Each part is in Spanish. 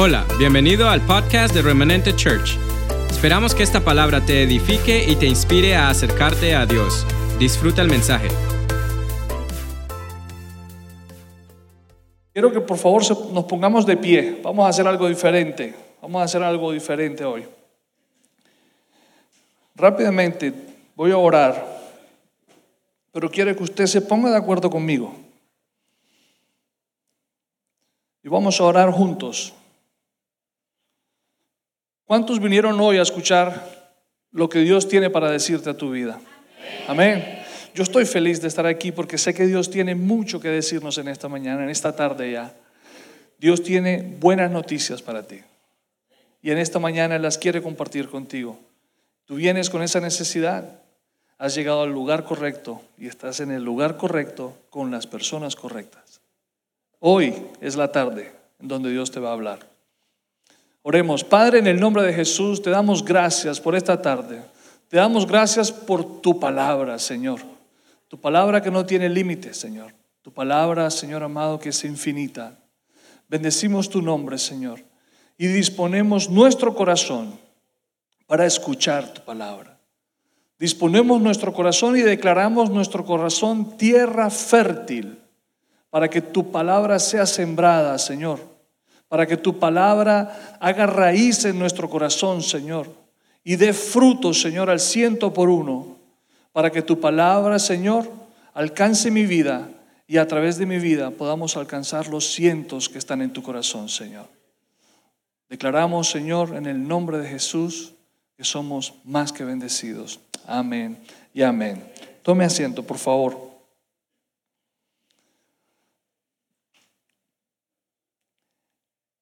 Hola, bienvenido al podcast de Remanente Church. Esperamos que esta palabra te edifique y te inspire a acercarte a Dios. Disfruta el mensaje. Quiero que por favor nos pongamos de pie. Vamos a hacer algo diferente. Vamos a hacer algo diferente hoy. Rápidamente voy a orar, pero quiero que usted se ponga de acuerdo conmigo. Y vamos a orar juntos. ¿Cuántos vinieron hoy a escuchar lo que Dios tiene para decirte a tu vida? Amén. Yo estoy feliz de estar aquí porque sé que Dios tiene mucho que decirnos en esta mañana, en esta tarde ya. Dios tiene buenas noticias para ti. Y en esta mañana las quiere compartir contigo. Tú vienes con esa necesidad, has llegado al lugar correcto y estás en el lugar correcto con las personas correctas. Hoy es la tarde en donde Dios te va a hablar. Oremos, Padre, en el nombre de Jesús, te damos gracias por esta tarde. Te damos gracias por tu palabra, Señor. Tu palabra que no tiene límites, Señor. Tu palabra, Señor amado, que es infinita. Bendecimos tu nombre, Señor. Y disponemos nuestro corazón para escuchar tu palabra. Disponemos nuestro corazón y declaramos nuestro corazón tierra fértil para que tu palabra sea sembrada, Señor. Para que tu palabra haga raíz en nuestro corazón, Señor. Y dé fruto, Señor, al ciento por uno. Para que tu palabra, Señor, alcance mi vida y a través de mi vida podamos alcanzar los cientos que están en tu corazón, Señor. Declaramos, Señor, en el nombre de Jesús, que somos más que bendecidos. Amén y amén. Tome asiento, por favor.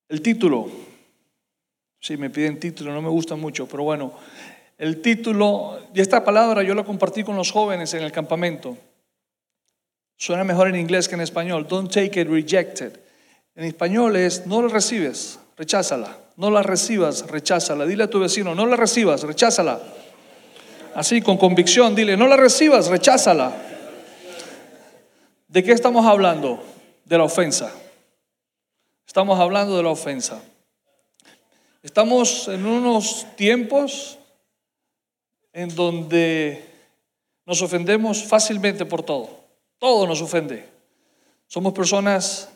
El título, sí, me piden título, no me gusta mucho, pero bueno, el título, y esta palabra yo la compartí con los jóvenes en el campamento. Suena mejor en inglés que en español. Don't take it, reject it. En español es, no la recibes, recházala. No la recibas, recházala. Dile a tu vecino, no la recibas, recházala. Así, con convicción, dile, no la recibas, recházala. ¿De qué estamos hablando? De la ofensa. Estamos hablando de la ofensa. Estamos en unos tiempos en donde nos ofendemos fácilmente por todo. Todo nos ofende. Somos personas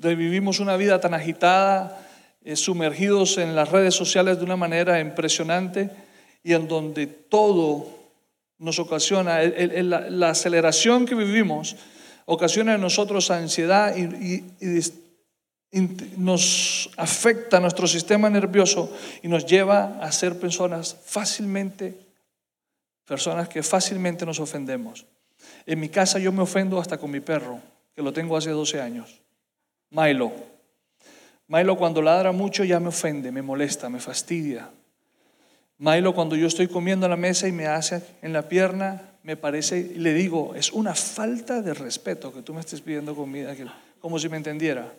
que vivimos una vida tan agitada, eh, sumergidos en las redes sociales de una manera impresionante y en donde todo nos ocasiona, la, aceleración que vivimos ocasiona en nosotros ansiedad y, y- y nos afecta nuestro sistema nervioso y nos lleva a ser personas fácilmente, personas que fácilmente nos ofendemos. En mi casa yo me ofendo hasta con mi perro, que lo tengo hace 12 años, Milo. Milo cuando ladra mucho ya me ofende, me molesta, me fastidia. Milo cuando yo estoy comiendo a la mesa y me hace en la pierna, me parece, y le digo, es una falta de respeto que tú me estés pidiendo comida, como si me entendiera.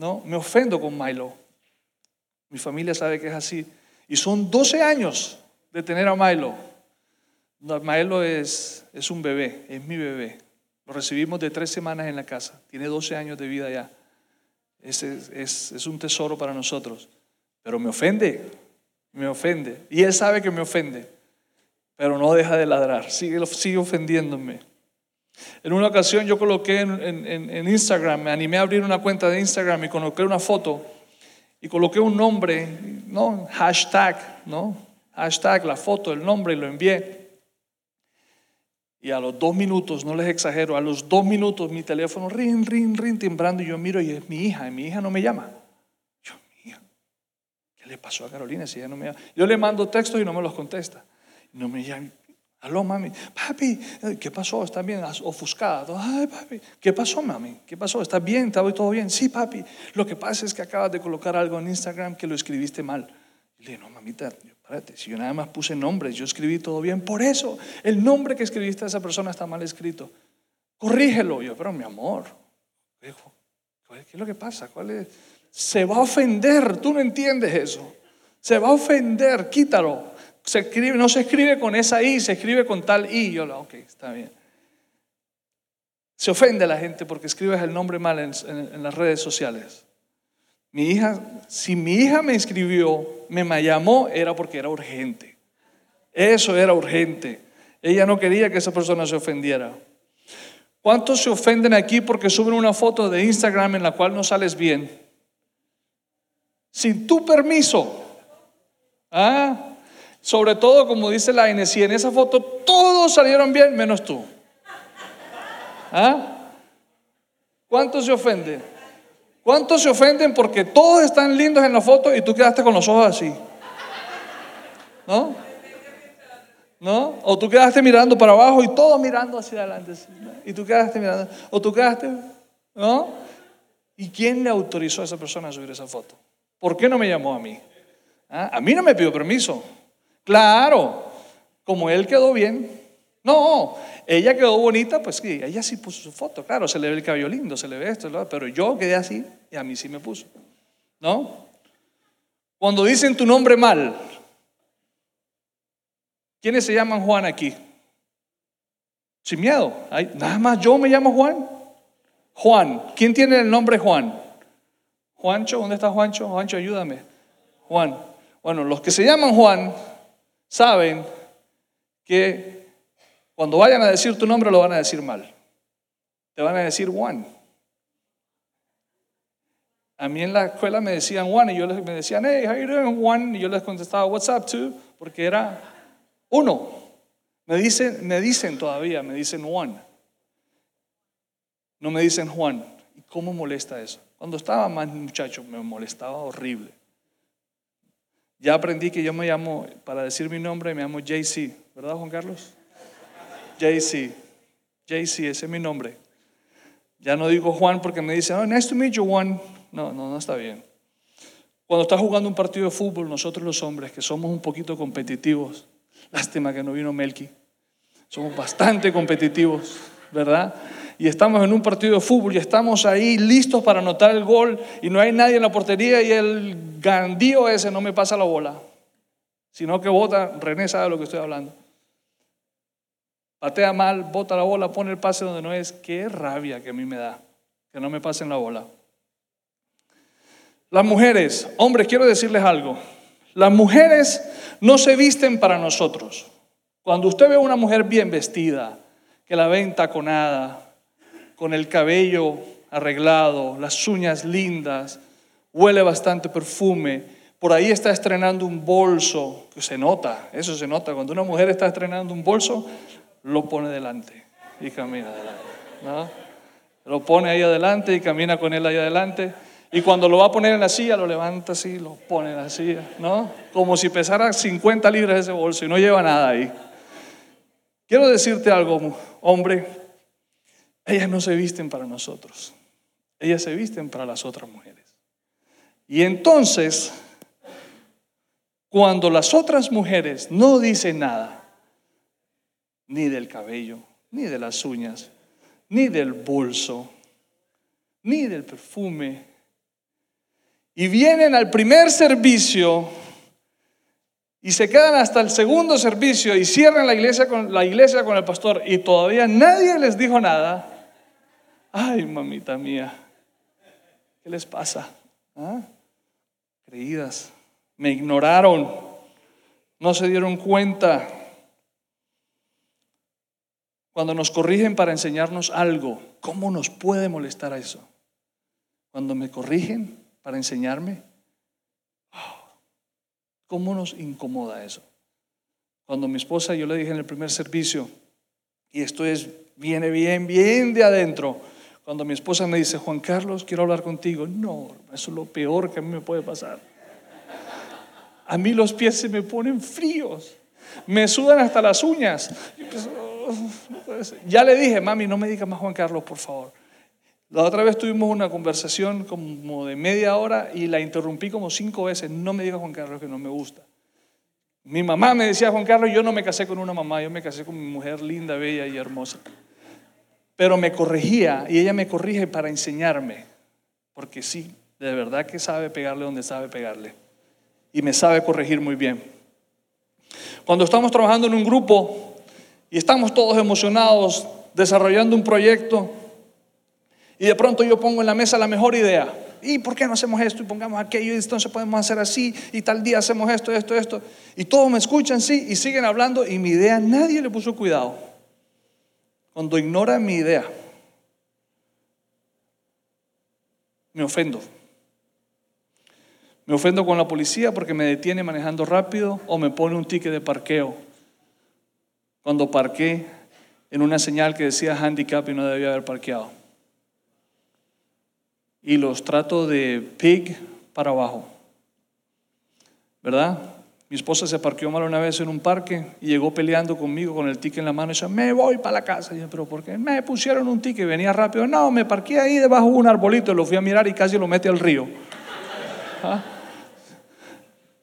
¿No? Me ofendo con Milo. Mi familia sabe que es así. Y son 12 años de tener a Milo. Milo es, es un bebé, es mi bebé. Lo recibimos de tres semanas en la casa. Tiene 12 años de vida ya. Es, es, es- es un tesoro para nosotros. Pero me ofende, me ofende. Y él sabe que me ofende. Pero no deja de ladrar, sigue, sigue ofendiéndome. En una ocasión yo coloqué en, Instagram, me animé a abrir una cuenta de Instagram y coloqué una foto y coloqué un nombre, ¿no? Hashtag, ¿no? Hashtag, la foto, el nombre y lo envié. Y a los dos minutos, no les exagero, a los dos minutos mi teléfono rin, rin, rin, timbrando y yo miro y es mi hija, y mi hija no me llama. Yo, mi hija, ¿qué le pasó a Carolina si ella no me llama? Yo le mando textos y no me los contesta. No me llama. Aló, mami. Papi, eh, ¿qué pasó? ¿Estás bien? Ofuscada. Ay, papi. ¿Qué pasó, mami? ¿Qué pasó? ¿Estás bien? ¿Está todo bien? Sí, papi. Lo que pasa es que acabas de colocar algo en Instagram que lo escribiste mal. Y le dije, no, mamita, yo, espérate, si yo nada más puse nombres, yo escribí todo bien. Por eso, el nombre que escribiste a esa persona está mal escrito. Corrígelo. Yo, pero mi amor, hijo, ¿qué es lo que pasa? ¿Cuál es? Se va a ofender, tú no entiendes eso. Se va a ofender, quítalo. Se escribe, no se escribe con esa I, se escribe con tal I. Yo, ok, está bien. Se ofende la gente porque escribes el nombre mal en, en- en las redes sociales. Mi hija, si mi hija me escribió, me llamó, era porque era urgente. Eso era urgente. Ella no quería que esa persona se ofendiera. ¿Cuántos se ofenden aquí porque suben una foto de Instagram en la cual no sales bien? Sin tu permiso. ¿Ah? Sobre todo, como dice la Inés, en esa foto todos salieron bien menos tú. ¿Ah? ¿Cuántos se ofenden? ¿Cuántos se ofenden porque todos están lindos en la foto y tú quedaste con los ojos así? ¿No? ¿No? O tú quedaste mirando para abajo y todos mirando hacia adelante. Y tú quedaste mirando. O tú quedaste, ¿no? ¿Y quién le autorizó a esa persona a subir esa foto? ¿Por qué no me llamó a mí? ¿Ah? A mí no me pidió permiso. Claro, como él quedó bien, no, ella quedó bonita, pues sí, ella sí puso su foto, claro, se le ve el cabello lindo, se le ve esto, pero yo quedé así y a mí sí me puso, ¿no? Cuando dicen tu nombre mal, ¿quiénes se llaman Juan aquí? Sin miedo, nada más yo me llamo Juan. Juan, ¿quién tiene el nombre Juan? Juancho, ¿dónde está Juancho? Juancho, ayúdame. Juan. Bueno, los que se llaman Juan saben que cuando vayan a decir tu nombre lo van a decir mal. Te van a decir Juan. A mí en la escuela me decían Juan y yo les me decían, hey, how you doing, Juan? Y yo les contestaba, what's up, too? Porque era uno. Me dicen, me dicen todavía, me dicen Juan. No me dicen Juan. ¿Y cómo molesta eso? Cuando estaba más muchacho me molestaba horrible. Ya aprendí que yo me llamo, para decir mi nombre, me llamo JC, ¿verdad, Juan Carlos? JC. JC, ese es mi nombre. Ya no digo Juan porque me dicen, oh, nice to meet you, Juan. No, no, no está bien. Cuando estás jugando un partido de fútbol, nosotros los hombres, que somos un poquito competitivos, lástima que no vino Melky, somos bastante competitivos, ¿verdad? Y estamos en un partido de fútbol y estamos ahí listos para anotar el gol y no hay nadie en la portería y el gandío ese no me pasa la bola, sino que vota, René sabe de lo que estoy hablando patea mal, bota la bola, pone el pase donde no es. Qué rabia que a mí me da que no me pasen la bola. Las mujeres, hombres, quiero decirles algo. Las mujeres no se visten para nosotros. Cuando usted ve a una mujer bien vestida, que la ve entaconada, con el cabello arreglado, las uñas lindas, huele bastante perfume, por ahí está estrenando un bolso, que se nota, eso se nota. Cuando una mujer está estrenando un bolso, lo pone delante y camina adelante. ¿no? Lo pone ahí adelante y camina con él ahí adelante. Y cuando lo va a poner en la silla, lo levanta así, lo pone en la silla, ¿no? Como si pesara 50 libras ese bolso y no lleva nada ahí. Quiero decirte algo, hombre, ellas no se visten para nosotros, ellas se visten para las otras mujeres. Y entonces, cuando las otras mujeres no dicen nada, ni del cabello, ni de las uñas, ni del bolso, ni del perfume. Y vienen al primer servicio y se quedan hasta el segundo servicio y cierran la iglesia con, la iglesia con el pastor y todavía nadie les dijo nada. Ay, mamita mía, ¿qué les pasa? ¿Ah? Creídas, me ignoraron, no se dieron cuenta. Cuando nos corrigen para enseñarnos algo, ¿cómo nos puede molestar a eso? Cuando me corrigen para enseñarme, ¿cómo nos incomoda eso? Cuando mi esposa, yo le dije en el primer servicio, y esto es, viene bien, bien de adentro, cuando mi esposa me dice, Juan Carlos, quiero hablar contigo, no, eso es lo peor que a mí me puede pasar. A mí los pies se me ponen fríos, me sudan hasta las uñas. Pues, ya le dije, mami, no me digas más Juan Carlos, por favor. La otra vez tuvimos una conversación como de media hora y la interrumpí como cinco veces. No me digas Juan Carlos que no me gusta. Mi mamá me decía, Juan Carlos, yo no me casé con una mamá, yo me casé con mi mujer linda, bella y hermosa. Pero me corregía y ella me corrige para enseñarme, porque sí, de verdad que sabe pegarle donde sabe pegarle. Y me sabe corregir muy bien. Cuando estamos trabajando en un grupo, y estamos todos emocionados desarrollando un proyecto y de pronto yo pongo en la mesa la mejor idea. ¿Y por qué no hacemos esto y pongamos aquello y entonces podemos hacer así y tal día hacemos esto, esto, esto? Y todos me escuchan, sí, y siguen hablando y mi idea nadie le puso cuidado. Cuando ignoran mi idea, me ofendo. Me ofendo con la policía porque me detiene manejando rápido o me pone un ticket de parqueo. Cuando parqué en una señal que decía handicap y no debía haber parqueado. Y los trato de pig para abajo. ¿Verdad? Mi esposa se parqueó mal una vez en un parque y llegó peleando conmigo con el ticket en la mano y dice, me voy para la casa. Y yo, pero ¿por qué? Me pusieron un ticket, venía rápido. No, me parqué ahí debajo de un arbolito lo fui a mirar y casi lo mete al río. ¿Ah?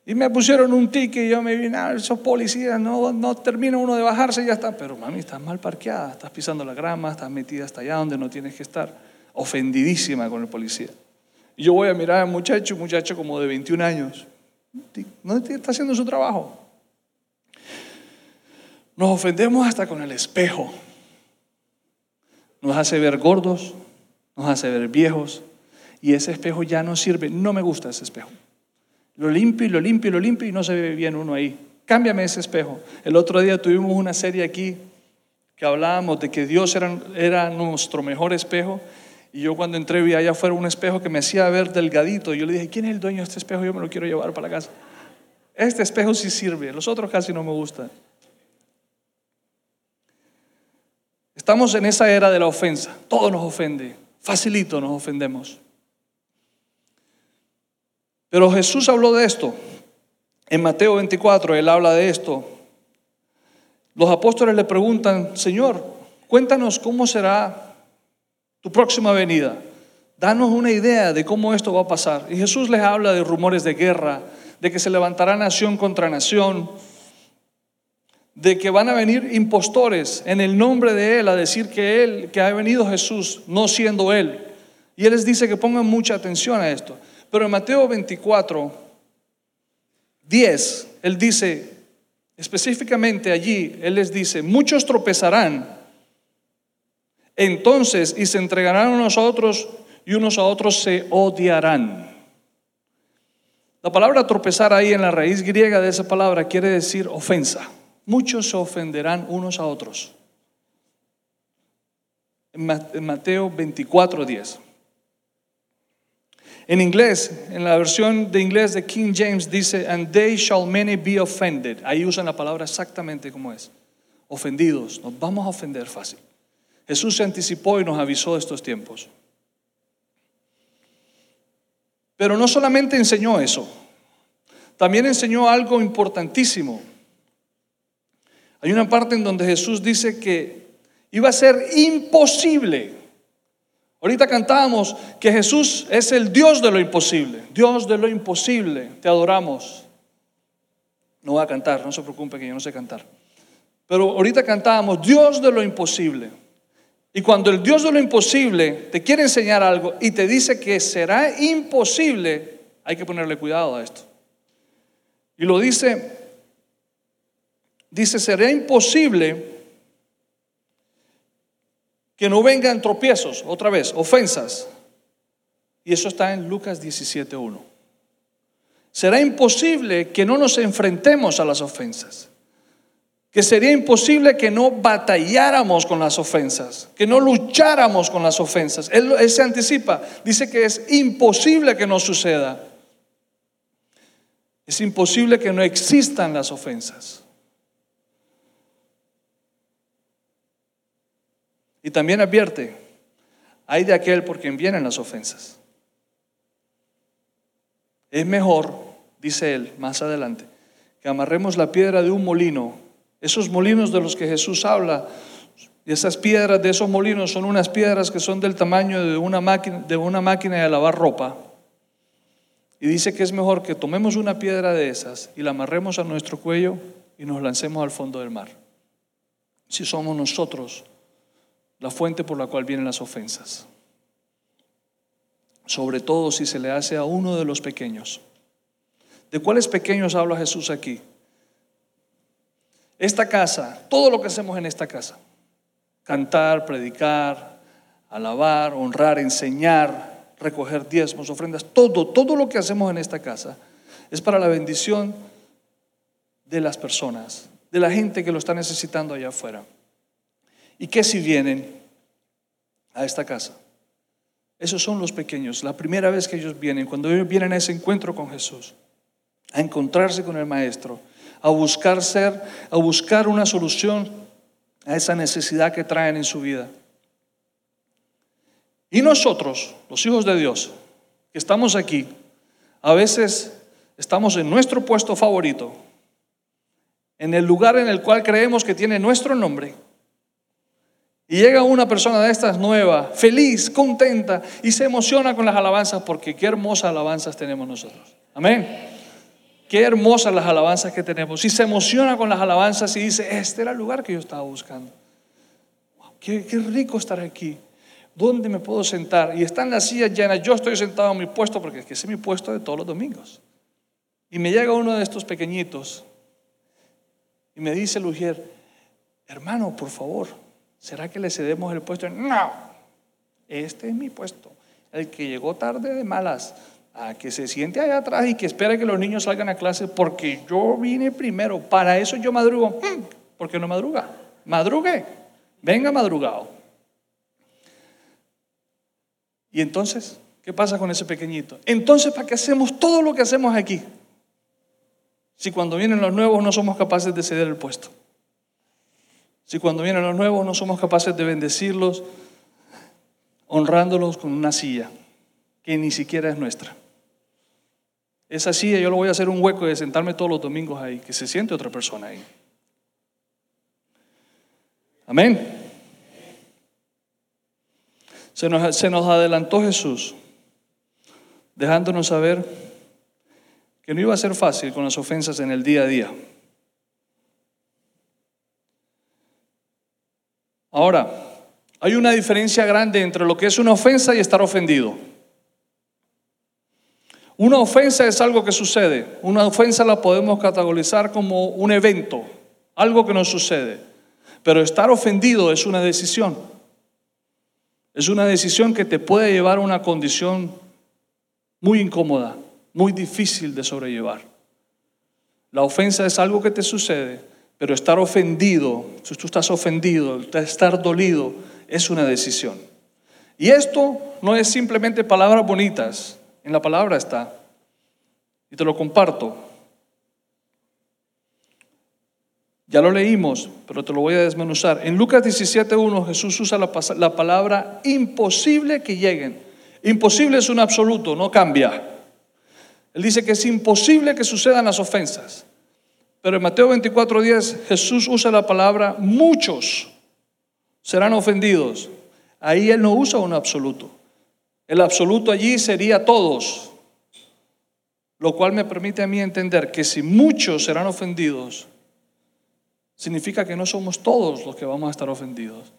Y me pusieron un ticket y yo me vine, ah, esos policías, no, no termina uno de bajarse y ya está. Pero mami, estás mal parqueada, estás pisando la grama, estás metida hasta allá donde no tienes que estar. Ofendidísima con el policía. Yo voy a mirar al muchacho, un muchacho como de 21 años. No está haciendo su trabajo. Nos ofendemos hasta con el espejo. Nos hace ver gordos, nos hace ver viejos. Y ese espejo ya no sirve. No me gusta ese espejo. Lo limpio y lo limpio y lo limpio y no se ve bien uno ahí. Cámbiame ese espejo. El otro día tuvimos una serie aquí que hablábamos de que Dios era nuestro mejor espejo. Y yo cuando entré vi allá afuera un espejo que me hacía ver delgadito. Y yo le dije, ¿quién es el dueño de este espejo? Yo me lo quiero llevar para la casa. Este espejo sí sirve, los otros casi no me gustan. Estamos en esa era de la ofensa. Todo nos ofende. Facilito nos ofendemos. Pero Jesús habló de esto. En Mateo 24, él habla de esto. Los apóstoles le preguntan, Señor, cuéntanos cómo será tu próxima venida. Danos una idea de cómo esto va a pasar. Y Jesús les habla de rumores de guerra, de que se levantará nación contra nación, de que van a venir impostores en el nombre de Él a decir que Él, que ha venido Jesús, no siendo Él. Y Él les dice que pongan mucha atención a esto. Pero en Mateo 24, 10, Él dice, específicamente allí, Él les dice, muchos tropezarán entonces y se entregarán unos a otros y unos a otros se odiarán. La palabra tropezar ahí en la raíz griega de esa palabra quiere decir ofensa. Muchos se ofenderán unos a otros. En Mateo 24, 10. En inglés, en la versión de inglés de King James dice, and they shall many be offended. Ahí usan la palabra exactamente como es. Ofendidos, nos vamos a ofender fácil. Jesús se anticipó y nos avisó de estos tiempos. Pero no solamente enseñó eso, también enseñó algo importantísimo. Hay una parte en donde Jesús dice que iba a ser imposible Ahorita cantábamos que Jesús es el Dios de lo imposible. Dios de lo imposible. Te adoramos. No voy a cantar, no se preocupe que yo no sé cantar. Pero ahorita cantábamos Dios de lo imposible. Y cuando el Dios de lo imposible te quiere enseñar algo y te dice que será imposible, hay que ponerle cuidado a esto. Y lo dice, dice, será imposible que no vengan tropiezos, otra vez, ofensas. Y eso está en Lucas 17.1. Será imposible que no nos enfrentemos a las ofensas. Que sería imposible que no batalláramos con las ofensas, que no lucháramos con las ofensas. Él, se anticipa, dice que es imposible que no suceda. Es imposible que no existan las ofensas. Y también advierte, hay de aquel por quien vienen las ofensas. Es mejor, dice él más adelante, que amarremos la piedra de un molino. Esos molinos de los que Jesús habla, esas piedras de esos molinos son unas piedras que son del tamaño de una máquina de, una máquina de lavar ropa. Y dice que es mejor que tomemos una piedra de esas y la amarremos a nuestro cuello y nos lancemos al fondo del mar. Si somos nosotros la fuente por la cual vienen las ofensas. Sobre todo si se le hace a uno de los pequeños. ¿De cuáles pequeños habla Jesús aquí? Esta casa, todo lo que hacemos en esta casa, cantar, predicar, alabar, honrar, enseñar, recoger diezmos, ofrendas, todo, todo lo que hacemos en esta casa es para la bendición de las personas, de la gente que lo está necesitando allá afuera. ¿Y qué si vienen a esta casa? Esos son los pequeños, la primera vez que ellos vienen, cuando ellos vienen a ese encuentro con Jesús, a encontrarse con el Maestro, a buscar ser, a buscar una solución a esa necesidad que traen en su vida. Y nosotros, los hijos de Dios, que estamos aquí, a veces estamos en nuestro puesto favorito, en el lugar en el cual creemos que tiene nuestro nombre. Y llega una persona de estas nueva, feliz, contenta, y se emociona con las alabanzas porque qué hermosas alabanzas tenemos nosotros. Amén. Qué hermosas las alabanzas que tenemos. Y se emociona con las alabanzas y dice, este era el lugar que yo estaba buscando. qué, qué rico estar aquí. ¿Dónde me puedo sentar? Y están las sillas llenas. Yo estoy sentado en mi puesto porque ese es mi puesto de todos los domingos. Y me llega uno de estos pequeñitos y me dice Lugier, hermano, por favor, ¿será que le cedemos el puesto? No, este es mi puesto. El que llegó tarde de malas, a que se siente allá atrás y que espera que los niños salgan a clase porque yo vine primero. Para eso yo madrugo. Hmm, ¿Por qué no madruga? Madrugue. Venga madrugado. Y entonces, ¿qué pasa con ese pequeñito? Entonces, ¿para qué hacemos todo lo que hacemos aquí? Si cuando vienen los nuevos no somos capaces de ceder el puesto. Si cuando vienen los nuevos no somos capaces de bendecirlos, honrándolos con una silla que ni siquiera es nuestra. Esa silla yo lo voy a hacer un hueco de sentarme todos los domingos ahí, que se siente otra persona ahí. Amén. Se nos adelantó Jesús, dejándonos saber que no iba a ser fácil con las ofensas en el día a día. Ahora, hay una diferencia grande entre lo que es una ofensa y estar ofendido. Una ofensa es algo que sucede. Una ofensa la podemos categorizar como un evento, algo que nos sucede. Pero estar ofendido es una decisión. Es una decisión que te puede llevar a una condición muy incómoda, muy difícil de sobrellevar. La ofensa es algo que te sucede, pero estar ofendido, si tú estás ofendido, estar dolido, es una decisión. Y esto no es simplemente palabras bonitas, en la palabra está. Y te lo comparto. Ya lo leímos, pero te lo voy a desmenuzar. En Lucas 17.1 Jesús usa la, la palabra imposible que lleguen. Imposible es un absoluto, no cambia. Él dice que es imposible que sucedan las ofensas. Pero en Mateo 24:10 Jesús usa la palabra muchos serán ofendidos. Ahí Él no usa un absoluto. El absoluto allí sería todos. Lo cual me permite a mí entender que si muchos serán ofendidos, significa que no somos todos los que vamos a estar ofendidos.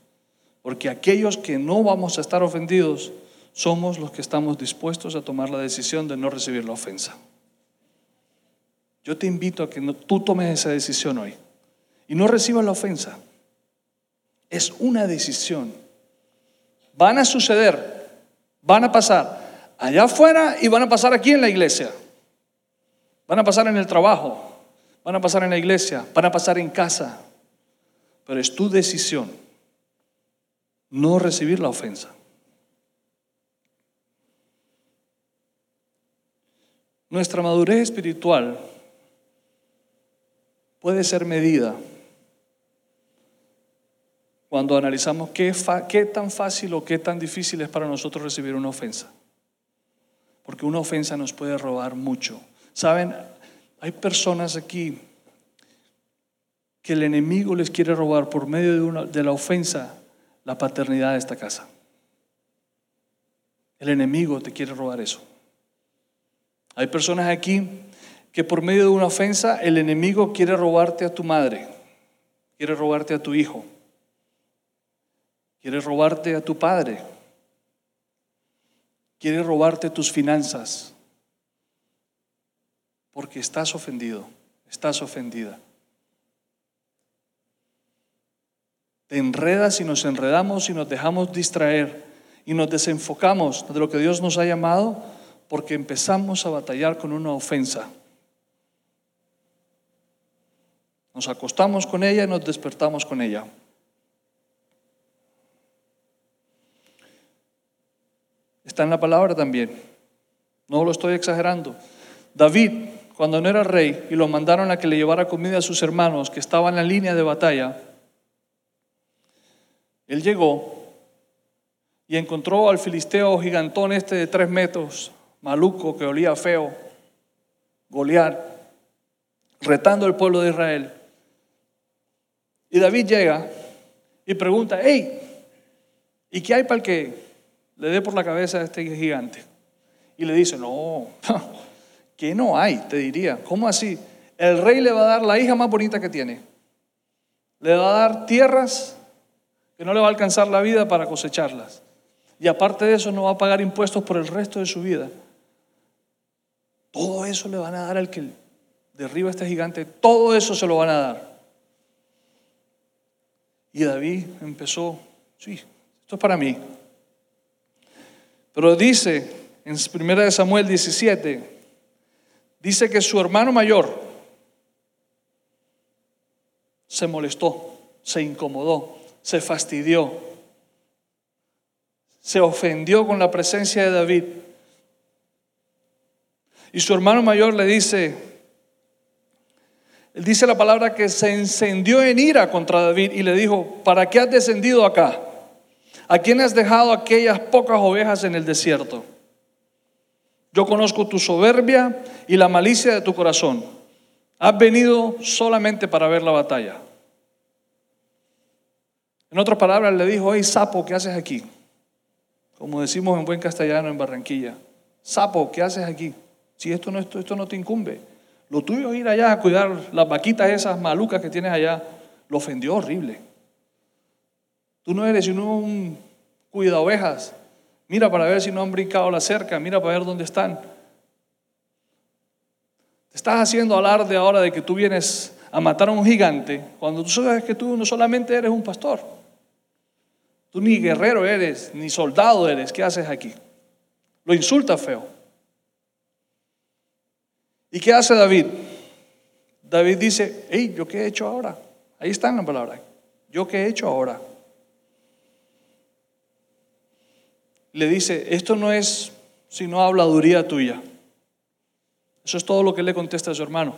Porque aquellos que no vamos a estar ofendidos somos los que estamos dispuestos a tomar la decisión de no recibir la ofensa. Yo te invito a que tú tomes esa decisión hoy y no recibas la ofensa. Es una decisión. Van a suceder, van a pasar allá afuera y van a pasar aquí en la iglesia. Van a pasar en el trabajo, van a pasar en la iglesia, van a pasar en casa. Pero es tu decisión no recibir la ofensa. Nuestra madurez espiritual puede ser medida cuando analizamos qué, tan fácil o qué tan difícil es para nosotros recibir una ofensa. Porque una ofensa nos puede robar mucho. Saben, hay personas aquí que el enemigo les quiere robar por medio de, una, de la ofensa la paternidad de esta casa. El enemigo te quiere robar eso. Hay personas aquí que por medio de una ofensa el enemigo quiere robarte a tu madre, quiere robarte a tu hijo, quiere robarte a tu padre, quiere robarte tus finanzas, porque estás ofendido, estás ofendida. Te enredas y nos enredamos y nos dejamos distraer y nos desenfocamos de lo que Dios nos ha llamado porque empezamos a batallar con una ofensa. Nos acostamos con ella y nos despertamos con ella. Está en la palabra también. No lo estoy exagerando. David, cuando no era rey y lo mandaron a que le llevara comida a sus hermanos que estaban en la línea de batalla, él llegó y encontró al filisteo gigantón este de tres metros, maluco, que olía feo, Goliat, retando al pueblo de Israel. Y David llega y pregunta, hey, ¿y qué hay para el que le dé por la cabeza a este gigante? Y le dice, no, que no hay, te diría. ¿Cómo así? El rey le va a dar la hija más bonita que tiene. Le va a dar tierras que no le va a alcanzar la vida para cosecharlas. Y aparte de eso no va a pagar impuestos por el resto de su vida. Todo eso le van a dar al que derriba a este gigante. Todo eso se lo van a dar. Y David empezó, sí, esto es para mí. Pero dice en 1 Samuel 17, dice que su hermano mayor se molestó, se incomodó, se fastidió, se ofendió con la presencia de David. Y su hermano mayor le dice, él dice la palabra que se encendió en ira contra David y le dijo, ¿para qué has descendido acá? ¿A quién has dejado aquellas pocas ovejas en el desierto? Yo conozco tu soberbia y la malicia de tu corazón. Has venido solamente para ver la batalla. En otras palabras, le dijo, hey sapo, ¿qué haces aquí? Como decimos en buen castellano en Barranquilla. Sapo, ¿qué haces aquí? Si esto no, esto, esto no te incumbe. Lo tuyo es ir allá a cuidar las vaquitas esas malucas que tienes allá. Lo ofendió horrible. Tú no eres sino un cuida ovejas. Mira para ver si no han brincado la cerca. Mira para ver dónde están. Te estás haciendo alarde ahora de que tú vienes a matar a un gigante cuando tú sabes que tú no solamente eres un pastor. Tú ni guerrero eres, ni soldado eres. ¿Qué haces aquí? Lo insulta feo. ¿Y qué hace David? David dice, hey, ¿yo qué he hecho ahora? Ahí está en la palabra. ¿Yo qué he hecho ahora? Le dice, esto no es sino habladuría tuya. Eso es todo lo que le contesta a su hermano.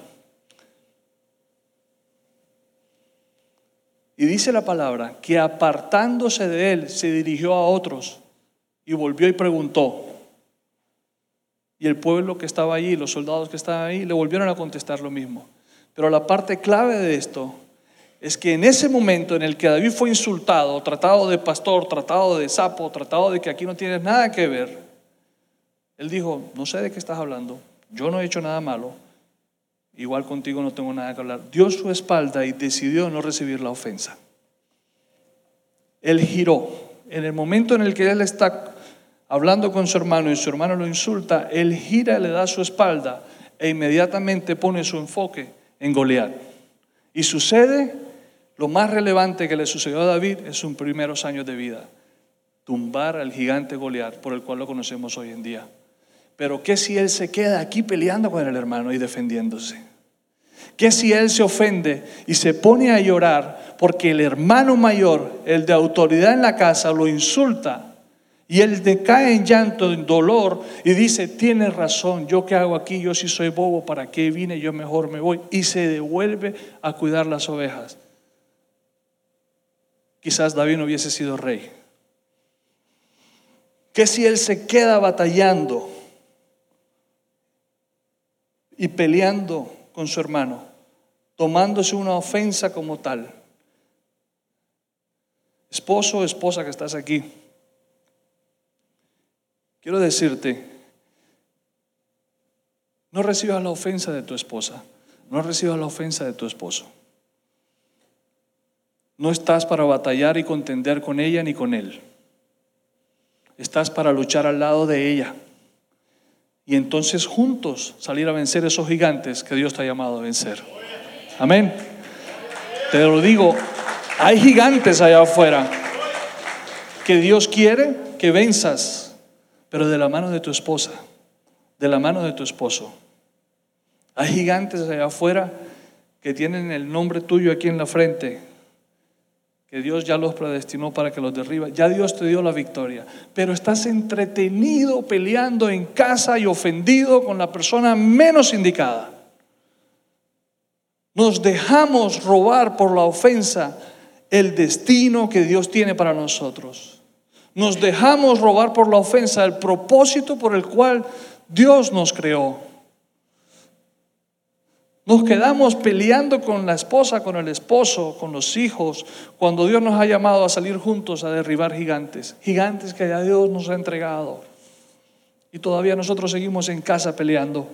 Y dice la palabra que apartándose de él se dirigió a otros y volvió y preguntó, y el pueblo que estaba allí, los soldados que estaban ahí, le volvieron a contestar lo mismo. Pero la parte clave de esto es que en ese momento en el que David fue insultado, tratado de pastor, tratado de sapo, tratado de que aquí no tienes nada que ver, él dijo, no sé de qué estás hablando, yo no he hecho nada malo, igual contigo no tengo nada que hablar. Dio su espalda y decidió no recibir la ofensa. Él giró. En el momento en el que él está hablando con su hermano y su hermano lo insulta, él gira le da su espalda e inmediatamente pone su enfoque en Goliat. Y sucede lo más relevante que le sucedió a David en sus primeros años de vida, tumbar al gigante Goliat por el cual lo conocemos hoy en día. Pero ¿qué si él se queda aquí peleando con el hermano y defendiéndose? ¿Qué si él se ofende y se pone a llorar porque el hermano mayor, el de autoridad en la casa, lo insulta y él decae en llanto, en dolor, y dice, tiene razón, yo qué hago aquí, yo sí soy bobo, ¿para qué vine? Yo mejor me voy. Y se devuelve a cuidar las ovejas. Quizás David no hubiese sido rey. ¿Qué si él se queda batallando y peleando con su hermano, tomándose una ofensa como tal? Esposo o esposa que estás aquí. Quiero decirte, no recibas la ofensa de tu esposa, no recibas la ofensa de tu esposo. No estás para batallar y contender con ella ni con él. Estás para luchar al lado de ella. Y entonces juntos salir a vencer esos gigantes que Dios te ha llamado a vencer. Amén. Te lo digo, hay gigantes allá afuera que Dios quiere que venzas, pero de la mano de tu esposa, de la mano de tu esposo. Hay gigantes allá afuera que tienen el nombre tuyo aquí en la frente, que Dios ya los predestinó para que los derriba. Ya Dios te dio la victoria. Pero estás entretenido peleando en casa y ofendido con la persona menos indicada. Nos dejamos robar por la ofensa el destino que Dios tiene para nosotros. Nos dejamos robar por la ofensa el propósito por el cual Dios nos creó. Nos quedamos peleando con la esposa, con el esposo, con los hijos, cuando Dios nos ha llamado a salir juntos a derribar gigantes, gigantes que ya Dios nos ha entregado. Y todavía nosotros seguimos en casa peleando.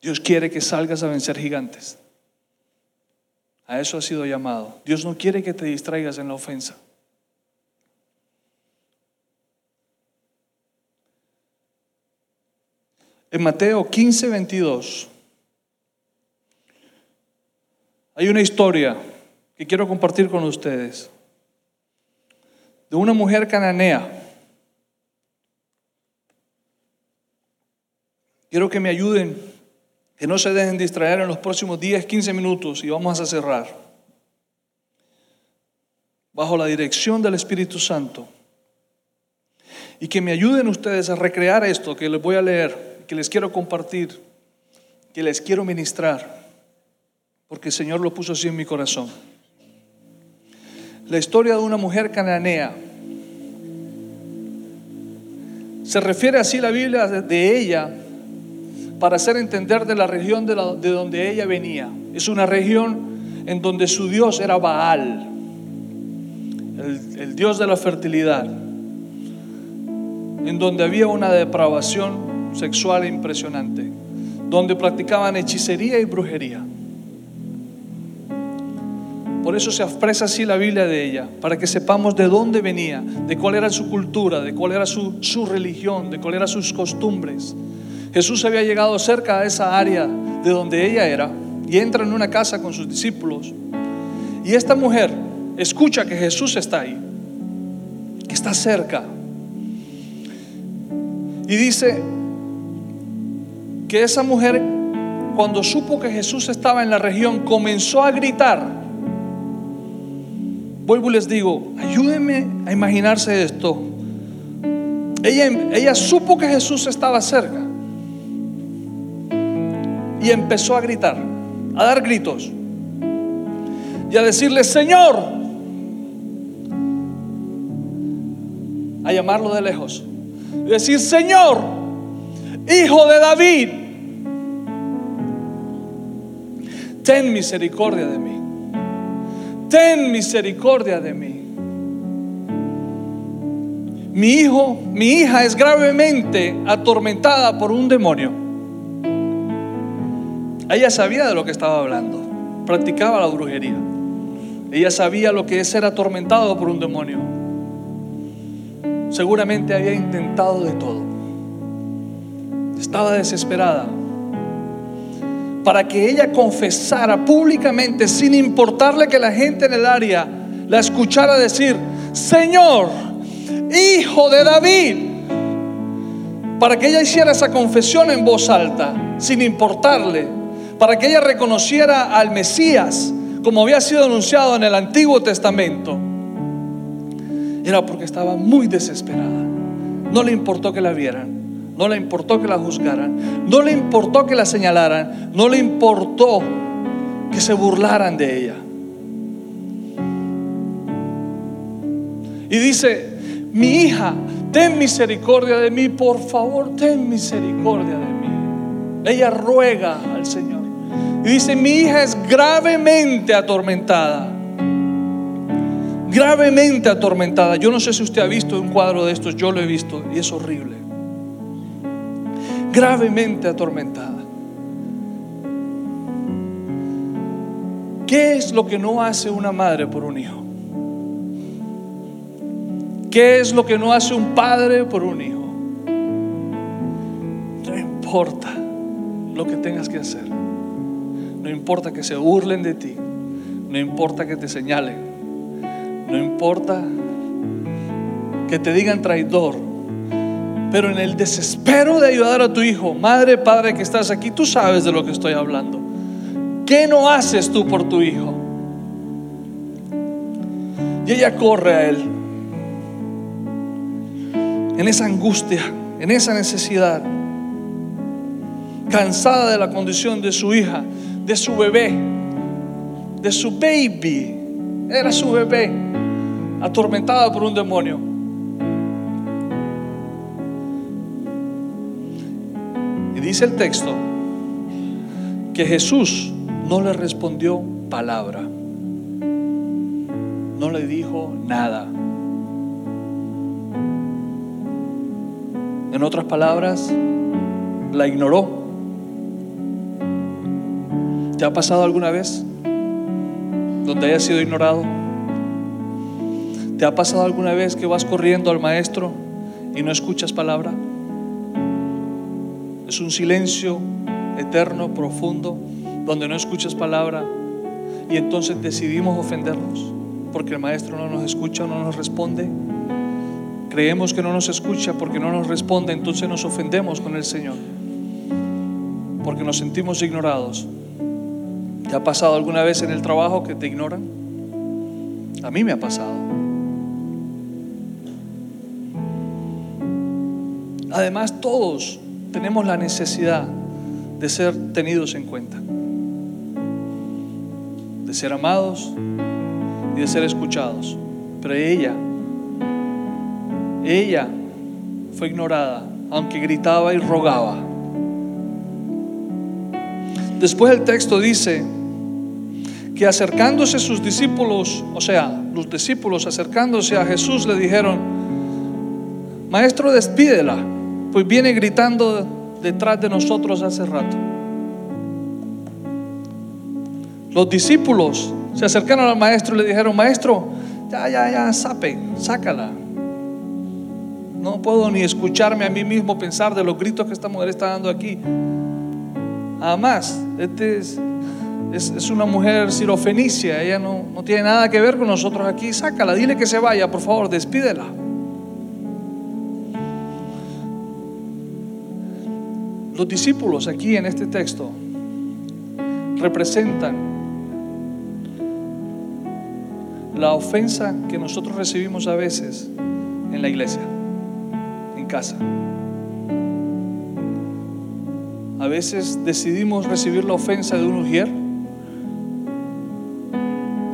Dios quiere que salgas a vencer gigantes. A eso ha sido llamado. Dios no quiere que te distraigas en la ofensa. En Mateo 15, 22 hay una historia que quiero compartir con ustedes de una mujer cananea. Quiero que me ayuden, que no se dejen distraer en los próximos 10, 15 minutos y vamos a cerrar. Bajo la dirección del Espíritu Santo. Y que me ayuden ustedes a recrear esto que les voy a leer que les quiero compartir, que les quiero ministrar, porque el Señor lo puso así en mi corazón. La historia de una mujer cananea. Se refiere así la Biblia de ella para hacer entender de la región de, donde ella venía. Es una región en donde su Dios era Baal, el Dios de la fertilidad, en donde había una depravación sexual impresionante, donde practicaban hechicería y brujería. Por eso se expresa así la Biblia de ella, para que sepamos de dónde venía, de cuál era su cultura, de cuál era su, su religión, de cuáles eran sus costumbres. Jesús había llegado cerca a esa área de donde ella era y entra en una casa con sus discípulos. Y esta mujer escucha que Jesús está ahí, que está cerca. Y dice, que esa mujer, cuando supo que Jesús estaba en la región, comenzó a gritar. Vuelvo y les digo, ayúdenme a imaginarse esto. Ella, ella supo que Jesús estaba cerca y empezó a gritar, a dar gritos y a decirle, Señor, a llamarlo de lejos. Y decir, Señor, Hijo de David, ten misericordia de mí. Ten misericordia de mí. Mi hijo, mi hija es gravemente atormentada por un demonio. Ella sabía de lo que estaba hablando. Practicaba la brujería. Ella sabía lo que es ser atormentado por un demonio. Seguramente había intentado de todo. Estaba desesperada para que ella confesara públicamente, sin importarle que la gente en el área la escuchara decir, Señor, hijo de David, para que ella hiciera esa confesión en voz alta, sin importarle, para que ella reconociera al Mesías como había sido anunciado en el Antiguo Testamento, era porque estaba muy desesperada. No le importó que la vieran. No le importó que la juzgaran. No le importó que la señalaran. No le importó que se burlaran de ella. Y dice, mi hija, ten misericordia de mí, por favor, ten misericordia de mí. Ella ruega al Señor. Y dice, mi hija es gravemente atormentada. Gravemente atormentada. Yo no sé si usted ha visto un cuadro de estos, yo lo he visto y es horrible gravemente atormentada. ¿Qué es lo que no hace una madre por un hijo? ¿Qué es lo que no hace un padre por un hijo? No importa lo que tengas que hacer. No importa que se burlen de ti. No importa que te señalen. No importa que te digan traidor. Pero en el desespero de ayudar a tu hijo, madre, padre que estás aquí, tú sabes de lo que estoy hablando. ¿Qué no haces tú por tu hijo? Y ella corre a él. En esa angustia, en esa necesidad, cansada de la condición de su hija, de su bebé, de su baby. Era su bebé, atormentada por un demonio. Dice el texto que Jesús no le respondió palabra. No le dijo nada. En otras palabras, la ignoró. ¿Te ha pasado alguna vez donde hayas sido ignorado? ¿Te ha pasado alguna vez que vas corriendo al maestro y no escuchas palabra? Es un silencio eterno, profundo, donde no escuchas palabra y entonces decidimos ofendernos porque el maestro no nos escucha, no nos responde. Creemos que no nos escucha porque no nos responde, entonces nos ofendemos con el Señor porque nos sentimos ignorados. ¿Te ha pasado alguna vez en el trabajo que te ignoran? A mí me ha pasado. Además, todos tenemos la necesidad de ser tenidos en cuenta, de ser amados y de ser escuchados. Pero ella, ella fue ignorada, aunque gritaba y rogaba. Después el texto dice, que acercándose sus discípulos, o sea, los discípulos acercándose a Jesús le dijeron, Maestro, despídela, pues viene gritando detrás de nosotros hace rato. Los discípulos se acercaron al maestro y le dijeron, Maestro, ya, ya, ya, sape, sácala. No puedo ni escucharme a mí mismo pensar de los gritos que esta mujer está dando aquí. Además, este es una mujer sirofenicia, ella no, no tiene nada que ver con nosotros aquí. Sácala, dile que se vaya, por favor, despídela. Los discípulos aquí en este texto representan la ofensa que nosotros recibimos a veces en la iglesia, en casa. A veces decidimos recibir la ofensa de un ujier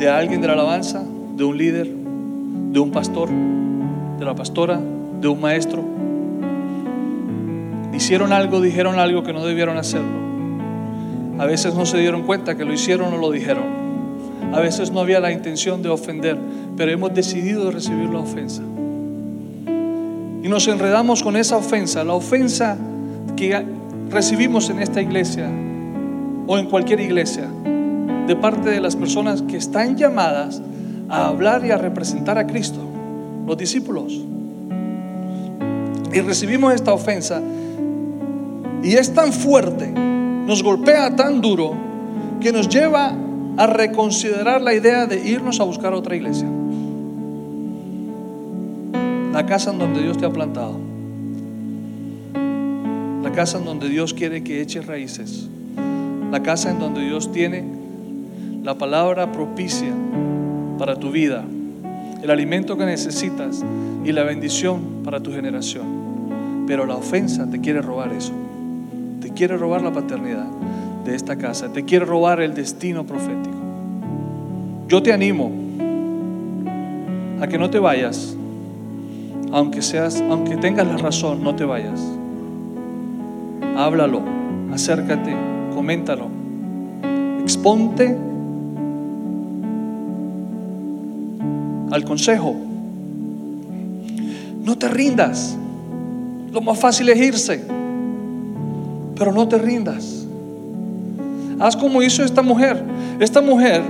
de alguien de la alabanza, de un líder, de un pastor, de la pastora, de un maestro. Hicieron algo, dijeron algo que no debieron hacerlo. A veces no se dieron cuenta que lo hicieron o lo dijeron. A veces no había la intención de ofender, pero hemos decidido recibir la ofensa. Y nos enredamos con esa ofensa, la ofensa que recibimos en esta iglesia o en cualquier iglesia de parte de las personas que están llamadas a hablar y a representar a Cristo, los discípulos. Y recibimos esta ofensa y es tan fuerte, nos golpea tan duro, que nos lleva a reconsiderar la idea de irnos a buscar otra iglesia. La casa en donde Dios te ha plantado. La casa en donde Dios quiere que eches raíces. La casa en donde Dios tiene la palabra propicia para tu vida, el alimento que necesitas y la bendición para tu generación. Pero la ofensa te quiere robar eso. Te quiere robar la paternidad de esta casa. Te quiere robar el destino profético. Yo te animo a que no te vayas. Aunque seas, aunque tengas la razón, no te vayas. Háblalo, acércate, coméntalo. Exponte al consejo. No te rindas. Lo más fácil es irse. Pero no te rindas. Haz como hizo esta mujer. Esta mujer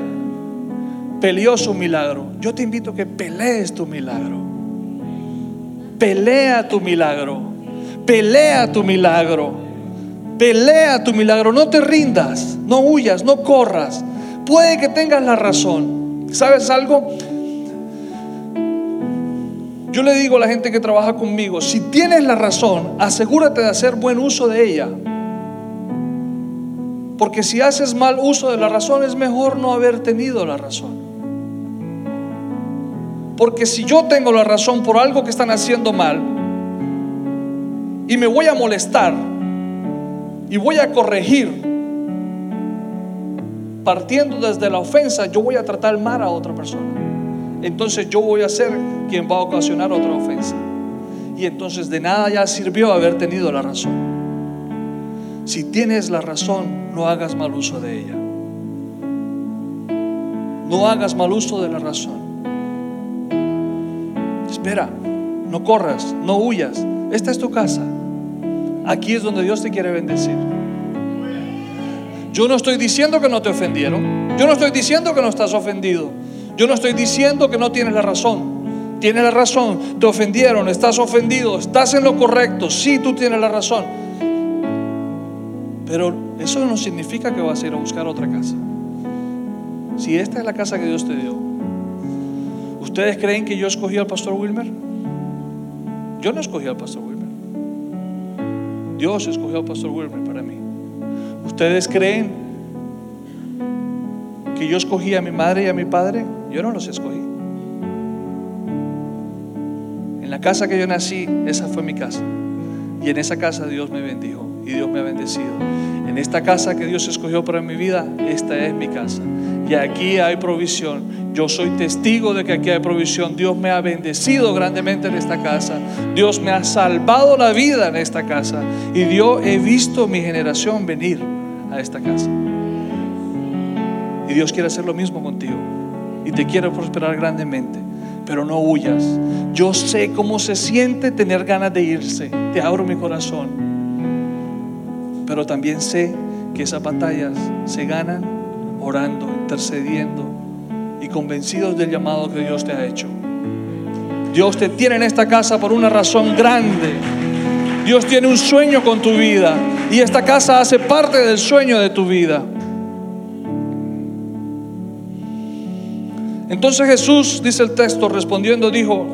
peleó su milagro. Yo te invito a que pelees tu milagro. Pelea tu milagro. Pelea tu milagro. Pelea tu milagro, no te rindas, no huyas, no corras. Puede que tengas la razón. ¿Sabes algo? Yo le digo a la gente que trabaja conmigo, si tienes la razón, asegúrate de hacer buen uso de ella. Porque si haces mal uso de la razón, es mejor no haber tenido la razón. Porque si yo tengo la razón por algo que están haciendo mal y me voy a molestar y voy a corregir partiendo desde la ofensa, yo voy a tratar mal a otra persona entonces yo voy a ser quien va a ocasionar otra ofensa. Y entonces de nada ya sirvió haber tenido la razón. Si tienes la razón, no hagas mal uso de ella. No hagas mal uso de la razón. Espera, no corras, no huyas. Esta es tu casa. Aquí es donde Dios te quiere bendecir. Yo no estoy diciendo que no te ofendieron. Yo no estoy diciendo que no estás ofendido. Yo no estoy diciendo que no tienes la razón. Tienes la razón, te ofendieron, estás ofendido, estás en lo correcto, sí, tú tienes la razón. Pero eso no significa que vas a ir a buscar otra casa. Si esta es la casa que Dios te dio, ¿ustedes creen que yo escogí al pastor Wilmer? Yo no escogí al pastor Wilmer. Dios escogió al pastor Wilmer para mí. ¿Ustedes creen que yo escogí a mi madre y a mi padre? Yo no los escogí. En la casa que yo nací, esa fue mi casa. Y en esa casa Dios me bendijo y Dios me ha bendecido. En esta casa que Dios escogió para mi vida, esta es mi casa. Y aquí hay provisión. Yo soy testigo de que aquí hay provisión. Dios me ha bendecido grandemente en esta casa. Dios me ha salvado la vida en esta casa. Y yo he visto mi generación venir a esta casa. Y Dios quiere hacer lo mismo contigo y te quiero prosperar grandemente. Pero no huyas. Yo sé cómo se siente tener ganas de irse. Te abro mi corazón. Pero también sé que esas batallas se ganan orando, intercediendo y convencidos del llamado que Dios te ha hecho. Dios te tiene en esta casa por una razón grande. Dios tiene un sueño con tu vida y esta casa hace parte del sueño de tu vida. Entonces Jesús, dice el texto, respondiendo, dijo,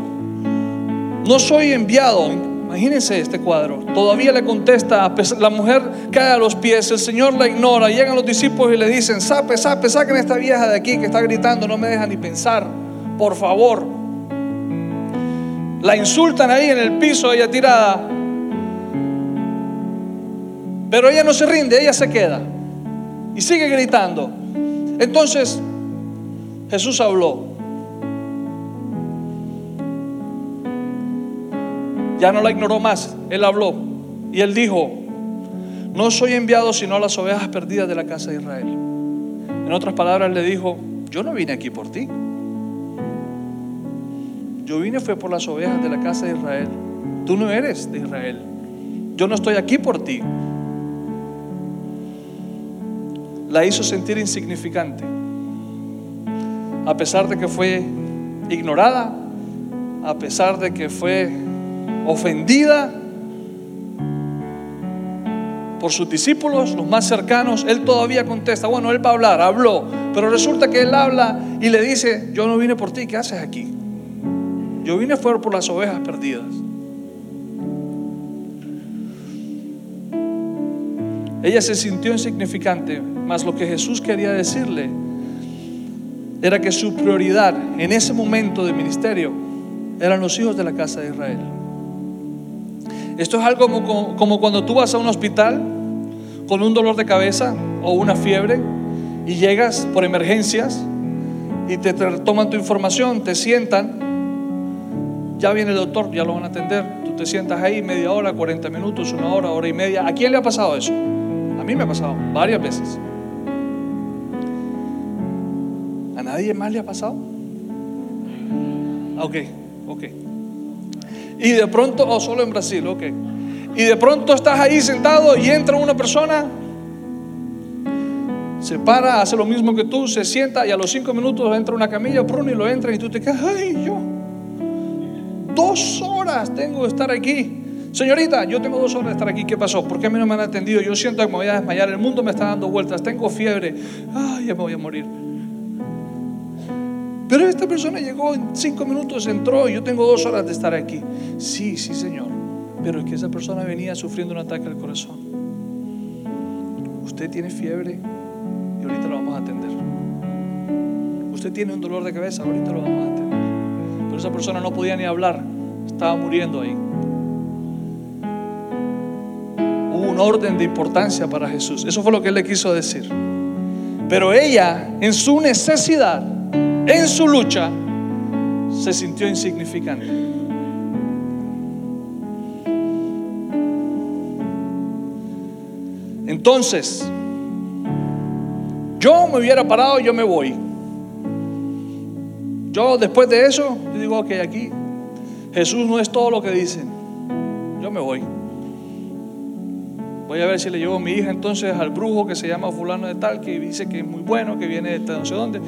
no soy enviado. Imagínense este cuadro. Todavía le contesta, la mujer cae a los pies, el Señor la ignora, llegan los discípulos y le dicen, sape, sape, saquen a esta vieja de aquí que está gritando, no me deja ni pensar, por favor. La insultan ahí en el piso, ella tirada. Pero ella no se rinde, ella se queda y sigue gritando. Entonces Jesús habló. Ya no la ignoró más, él habló. Y él dijo, no soy enviado sino a las ovejas perdidas de la casa de Israel. En otras palabras le dijo, yo no vine aquí por ti. Yo vine fue por las ovejas de la casa de Israel. Tú no eres de Israel. Yo no estoy aquí por ti. La hizo sentir insignificante a pesar de que fue ignorada, a pesar de que fue ofendida por sus discípulos, los más cercanos, él todavía contesta, bueno, él va a hablar, habló, pero resulta que él habla y le dice, yo no vine por ti, ¿qué haces aquí? Yo vine fuera por las ovejas perdidas. Ella se sintió insignificante, mas lo que Jesús quería decirle era que su prioridad en ese momento de ministerio eran los hijos de la casa de Israel. Esto es algo como, como, cuando tú vas a un hospital con un dolor de cabeza o una fiebre y llegas por emergencias y te, toman tu información, te sientan, ya viene el doctor, ya lo van a atender, tú te sientas ahí media hora, 40 minutos, una hora, hora y media. ¿A quién le ha pasado eso? A mí me ha pasado varias veces. nadie más le ha pasado? Ok, ok. Y de pronto, o solo en Brasil, ok. Y de pronto estás ahí sentado y entra una persona, se para, hace lo mismo que tú, se sienta y a los cinco minutos entra una camilla, Bruno, lo entra y tú te quedas, ay, yo, dos horas tengo que estar aquí. Señorita, yo tengo dos horas de estar aquí. ¿Qué pasó? ¿Por qué a mí no me han atendido? Yo siento que me voy a desmayar. El mundo me está dando vueltas. Tengo fiebre. Ay, ya me voy a morir. Pero esta persona llegó en cinco minutos, entró y yo tengo dos horas de estar aquí. Sí, sí, Señor. Pero es que esa persona venía sufriendo un ataque al corazón. Usted tiene fiebre y ahorita lo vamos a atender. Usted tiene un dolor de cabeza, ahorita lo vamos a atender. Pero esa persona no podía ni hablar, estaba muriendo ahí. Hubo un orden de importancia para Jesús. Eso fue lo que él le quiso decir. Pero ella, en su necesidad, en su lucha, se sintió insignificante. Entonces, yo me hubiera parado yo me voy. Yo después de eso, yo digo, ok, aquí Jesús no es todo lo que dicen. Yo me voy. Voy a ver si le llevo a mi hija entonces al brujo que se llama fulano de tal, que dice que es muy bueno, que viene de no sé dónde,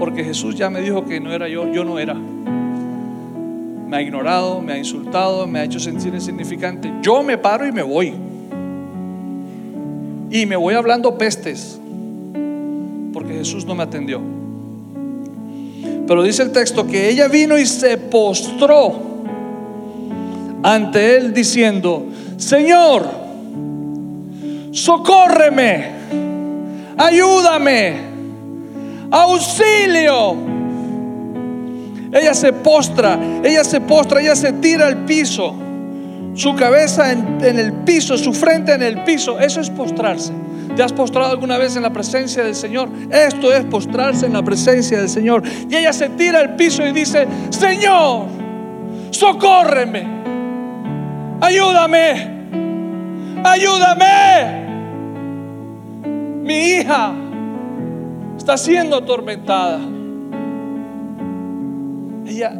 porque Jesús ya me dijo que no era yo, yo no era. Me ha ignorado, me ha insultado, me ha hecho sentir insignificante. Yo me paro y me voy. Y me voy hablando pestes, porque Jesús no me atendió. Pero dice el texto que ella vino y se postró ante él diciendo, Señor, socórreme, ayúdame, auxilio. Ella se postra, ella se postra, ella se tira al piso, su cabeza en, el piso, su frente en el piso. Eso es postrarse. ¿Te has postrado alguna vez en la presencia del Señor? Esto es postrarse en la presencia del Señor. Y ella se tira al piso y dice, Señor, socórreme, ayúdame, ayúdame. Mi hija está siendo atormentada. Ella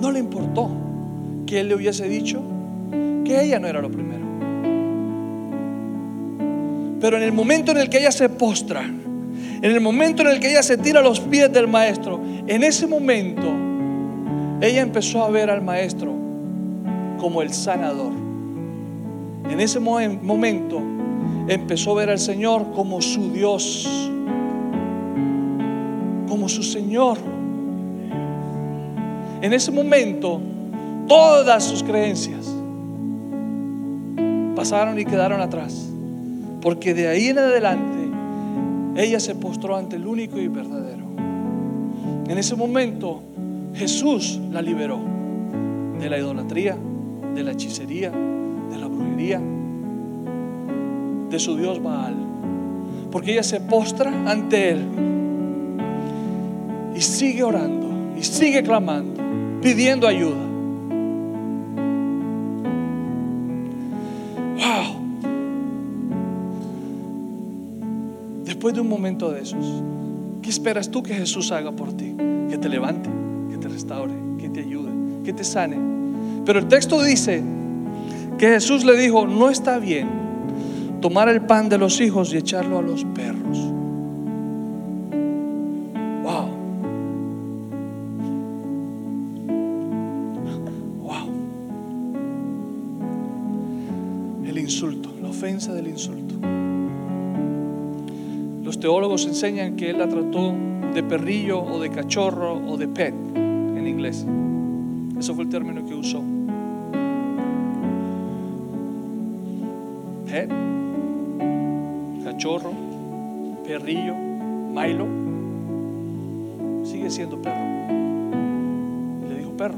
no le importó que él le hubiese dicho que ella no era lo primero. Pero en el momento en el que ella se postra, en el momento en el que ella se tira a los pies del maestro, en ese momento ella empezó a ver al maestro como el sanador. En ese momento empezó a ver al Señor como su Dios, como su Señor. En ese momento todas sus creencias pasaron y quedaron atrás. Porque de ahí en adelante ella se postró ante el único y verdadero. En ese momento Jesús la liberó de la idolatría, de la hechicería, de la brujería, de su Dios Baal. Porque ella se postra ante Él y sigue orando y sigue clamando, pidiendo ayuda. Wow. Después de un momento de esos, ¿qué esperas tú que Jesús haga por ti? Que te levante, que te restaure, que te ayude, que te sane. Pero el texto dice que Jesús le dijo, no está bien tomar el pan de los hijos y echarlo a los perros. Wow. Wow. El insulto, la ofensa del insulto. Los teólogos enseñan que él la trató de perrillo o de cachorro o de pet en inglés. Eso fue el término que usó. Pet, cachorro, perrillo, Milo, sigue siendo perro. Le dijo perro.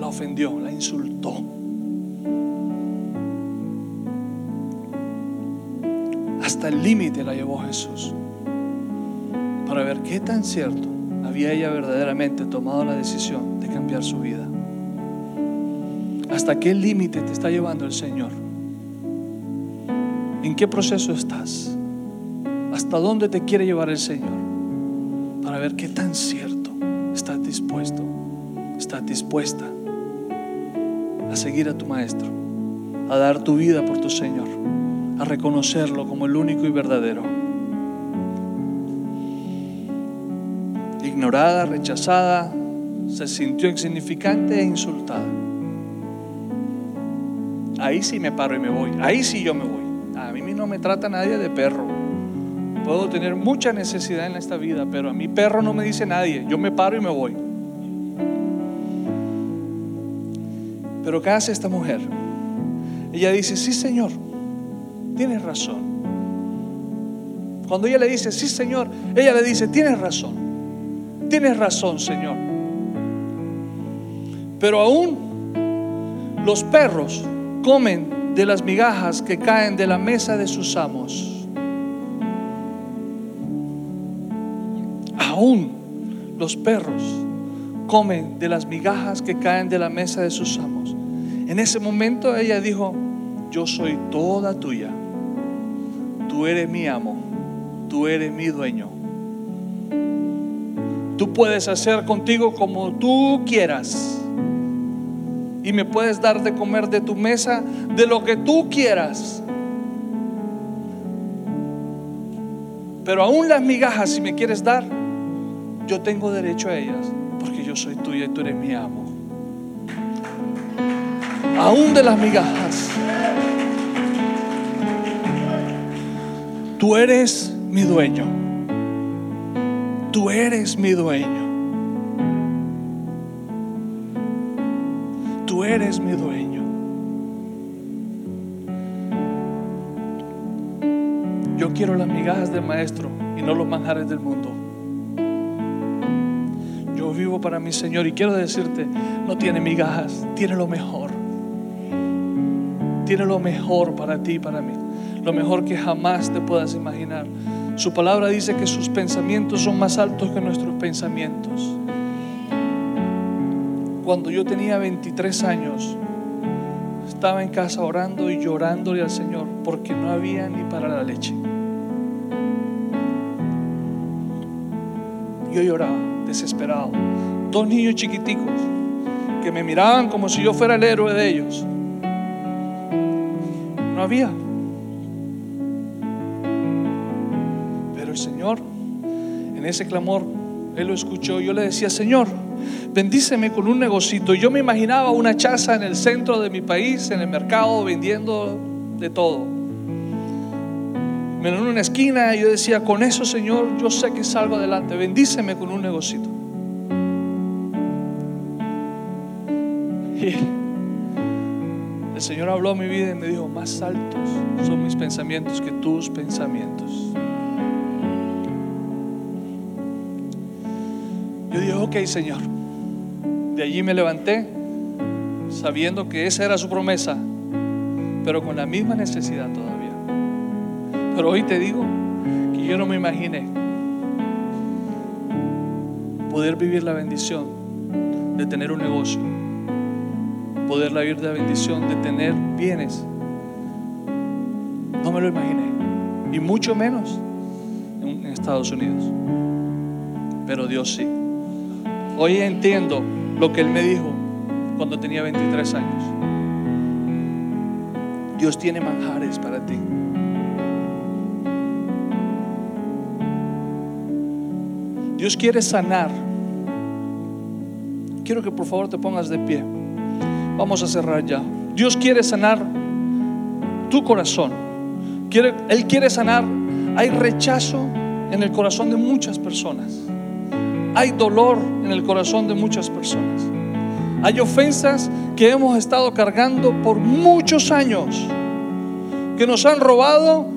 La ofendió, la insultó. Hasta el límite la llevó Jesús para ver qué tan cierto había ella verdaderamente tomado la decisión de cambiar su vida. ¿Hasta qué límite te está llevando el Señor? ¿En qué proceso estás? ¿Hasta dónde te quiere llevar el Señor? Para ver qué tan cierto estás dispuesto, estás dispuesta a seguir a tu Maestro, a dar tu vida por tu Señor, a reconocerlo como el único y verdadero. ignorada, rechazada, se sintió insignificante e insultada. Ahí sí me paro y me voy. Ahí sí yo me voy. A mí no me trata nadie de perro. Puedo tener mucha necesidad en esta vida, pero a mi perro no me dice nadie. Yo me paro y me voy. Pero ¿qué hace esta mujer? Ella dice, sí Señor, tienes razón. Cuando ella le dice, sí Señor, ella le dice, tienes razón. Tienes razón, Señor. Pero aún los perros comen de las migajas que caen de la mesa de sus amos. Aún los perros comen de las migajas que caen de la mesa de sus amos. En ese momento ella dijo, yo soy toda tuya. Tú eres mi amo. Tú eres mi dueño. Tú puedes hacer contigo como tú quieras. Y me puedes dar de comer de tu mesa de lo que tú quieras. Pero aún las migajas, si me quieres dar, yo tengo derecho a ellas, porque yo soy tuya y tú eres mi amo. Aún de las migajas. Tú eres mi dueño. Tú eres mi dueño. Eres mi dueño. Yo quiero las migajas del maestro y no los manjares del mundo. Yo vivo para mi Señor y quiero decirte, no tiene migajas, tiene lo mejor. Tiene lo mejor para ti y para mí. Lo mejor que jamás te puedas imaginar. Su palabra dice que sus pensamientos son más altos que nuestros pensamientos. Cuando yo tenía 23 años, estaba en casa orando y llorándole al Señor porque no había ni para la leche. Yo lloraba, desesperado. Dos niños chiquiticos que me miraban como si yo fuera el héroe de ellos. No había. Pero el Señor, en ese clamor, Él lo escuchó. Yo le decía, Señor, bendíceme con un negocito. Yo me imaginaba una chaza en el centro de mi país, en el mercado, vendiendo de todo. En una esquina yo decía, con eso Señor, yo sé que salgo adelante. Bendíceme con un negocito. Y el Señor habló a mi vida y me dijo, más altos son mis pensamientos que tus pensamientos. Yo dije, ok Señor. De allí me levanté sabiendo que esa era su promesa, pero con la misma necesidad todavía. Pero hoy te digo que yo no me imaginé poder vivir la bendición de tener un negocio, poder vivir la bendición de tener bienes. No me lo imaginé, y mucho menos en Estados Unidos. Pero Dios sí. Hoy entiendo lo que Él me dijo cuando tenía 23 años. Dios tiene manjares para ti. Dios quiere sanar. Quiero que por favor te pongas de pie. Vamos a cerrar ya. Dios quiere sanar tu corazón. Él quiere sanar. Hay rechazo en el corazón de muchas personas. Hay dolor en el corazón de muchas personas. Hay ofensas que hemos estado cargando por muchos años, que nos han robado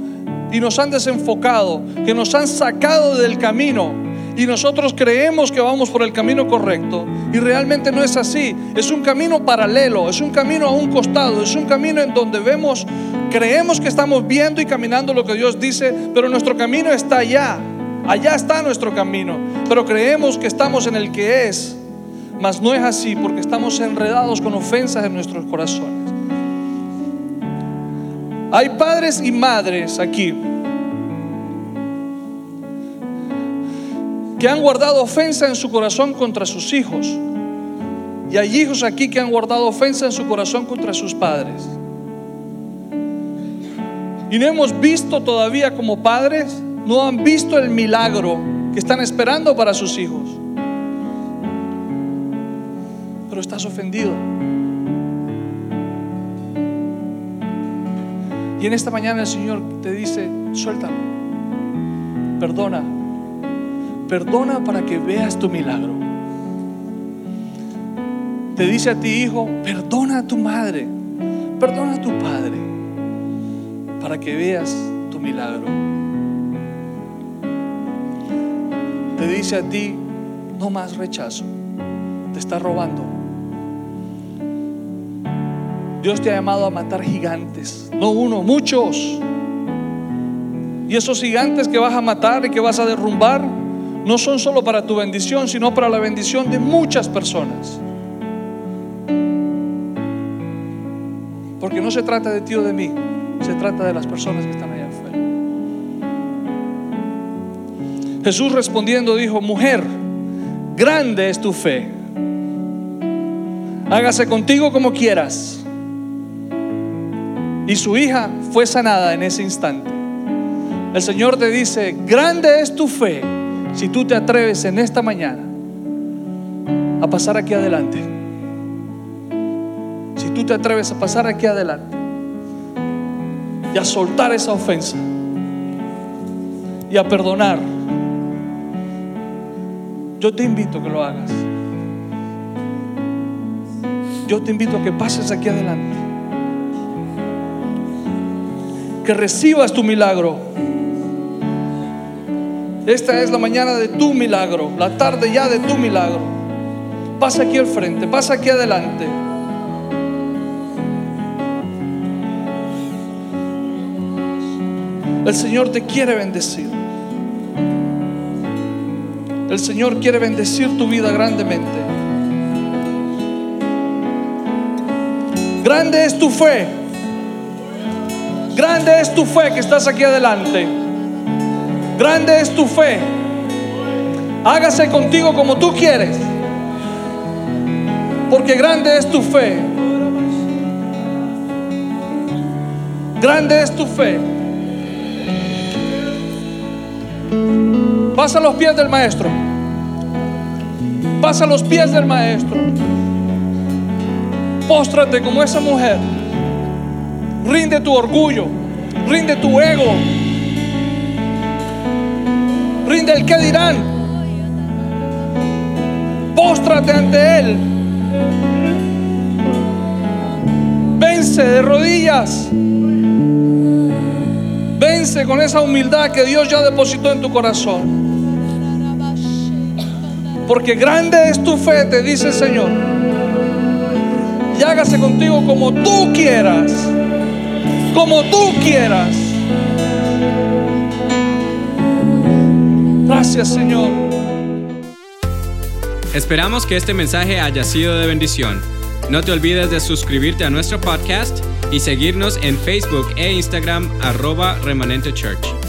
y nos han desenfocado, que nos han sacado del camino y nosotros creemos que vamos por el camino correcto y realmente no es así. Es un camino paralelo, es un camino a un costado, es un camino en donde vemos, creemos que estamos viendo y caminando lo que Dios dice, pero nuestro camino está allá. Allá está nuestro camino, pero creemos que estamos en el que es, mas no es así porque estamos enredados con ofensas en nuestros corazones. Hay padres y madres aquí que han guardado ofensa en su corazón contra sus hijos. Y hay hijos aquí que han guardado ofensa en su corazón contra sus padres. Y no hemos visto todavía como padres, no han visto el milagro que están esperando para sus hijos. Pero estás ofendido. Y en esta mañana el Señor te dice, suéltalo, perdona, perdona para que veas tu milagro. Te dice a ti, hijo, perdona a tu madre, perdona a tu padre, para que veas tu milagro. Te dice a ti, no más rechazo, te está robando. Dios te ha llamado a matar gigantes, no uno, muchos. Y esos gigantes que vas a matar y que vas a derrumbar no son solo para tu bendición, sino para la bendición de muchas personas. Porque no se trata de ti o de mí, se trata de las personas que están Jesús respondiendo dijo, mujer, grande es tu fe. Hágase contigo como quieras. Y su hija fue sanada en ese instante. El Señor te dice, grande es tu fe si tú te atreves en esta mañana a pasar aquí adelante. Si tú te atreves a pasar aquí adelante y a soltar esa ofensa y a perdonar, yo te invito a que lo hagas. Yo te invito a que pases aquí adelante. Que recibas tu milagro. Esta es la mañana de tu milagro, la tarde ya de tu milagro. Pasa aquí al frente, pasa aquí adelante. El Señor te quiere bendecir. El Señor quiere bendecir tu vida grandemente. Grande es tu fe. Grande es tu fe que estás aquí adelante. Grande es tu fe. Hágase contigo como tú quieres. Porque grande es tu fe. Grande es tu fe. Pasa a los pies del maestro. Pasa a los pies del maestro. Póstrate como esa mujer. Rinde tu orgullo. Rinde tu ego. Rinde el que dirán. Póstrate ante Él. Vence de rodillas. Vence con esa humildad que Dios ya depositó en tu corazón. Porque grande es tu fe, te dice el Señor. Y hágase contigo como tú quieras. Como tú quieras. Gracias, Señor. Esperamos que este mensaje haya sido de bendición. No te olvides de suscribirte a nuestro podcast y seguirnos en Facebook e Instagram arroba remanente church.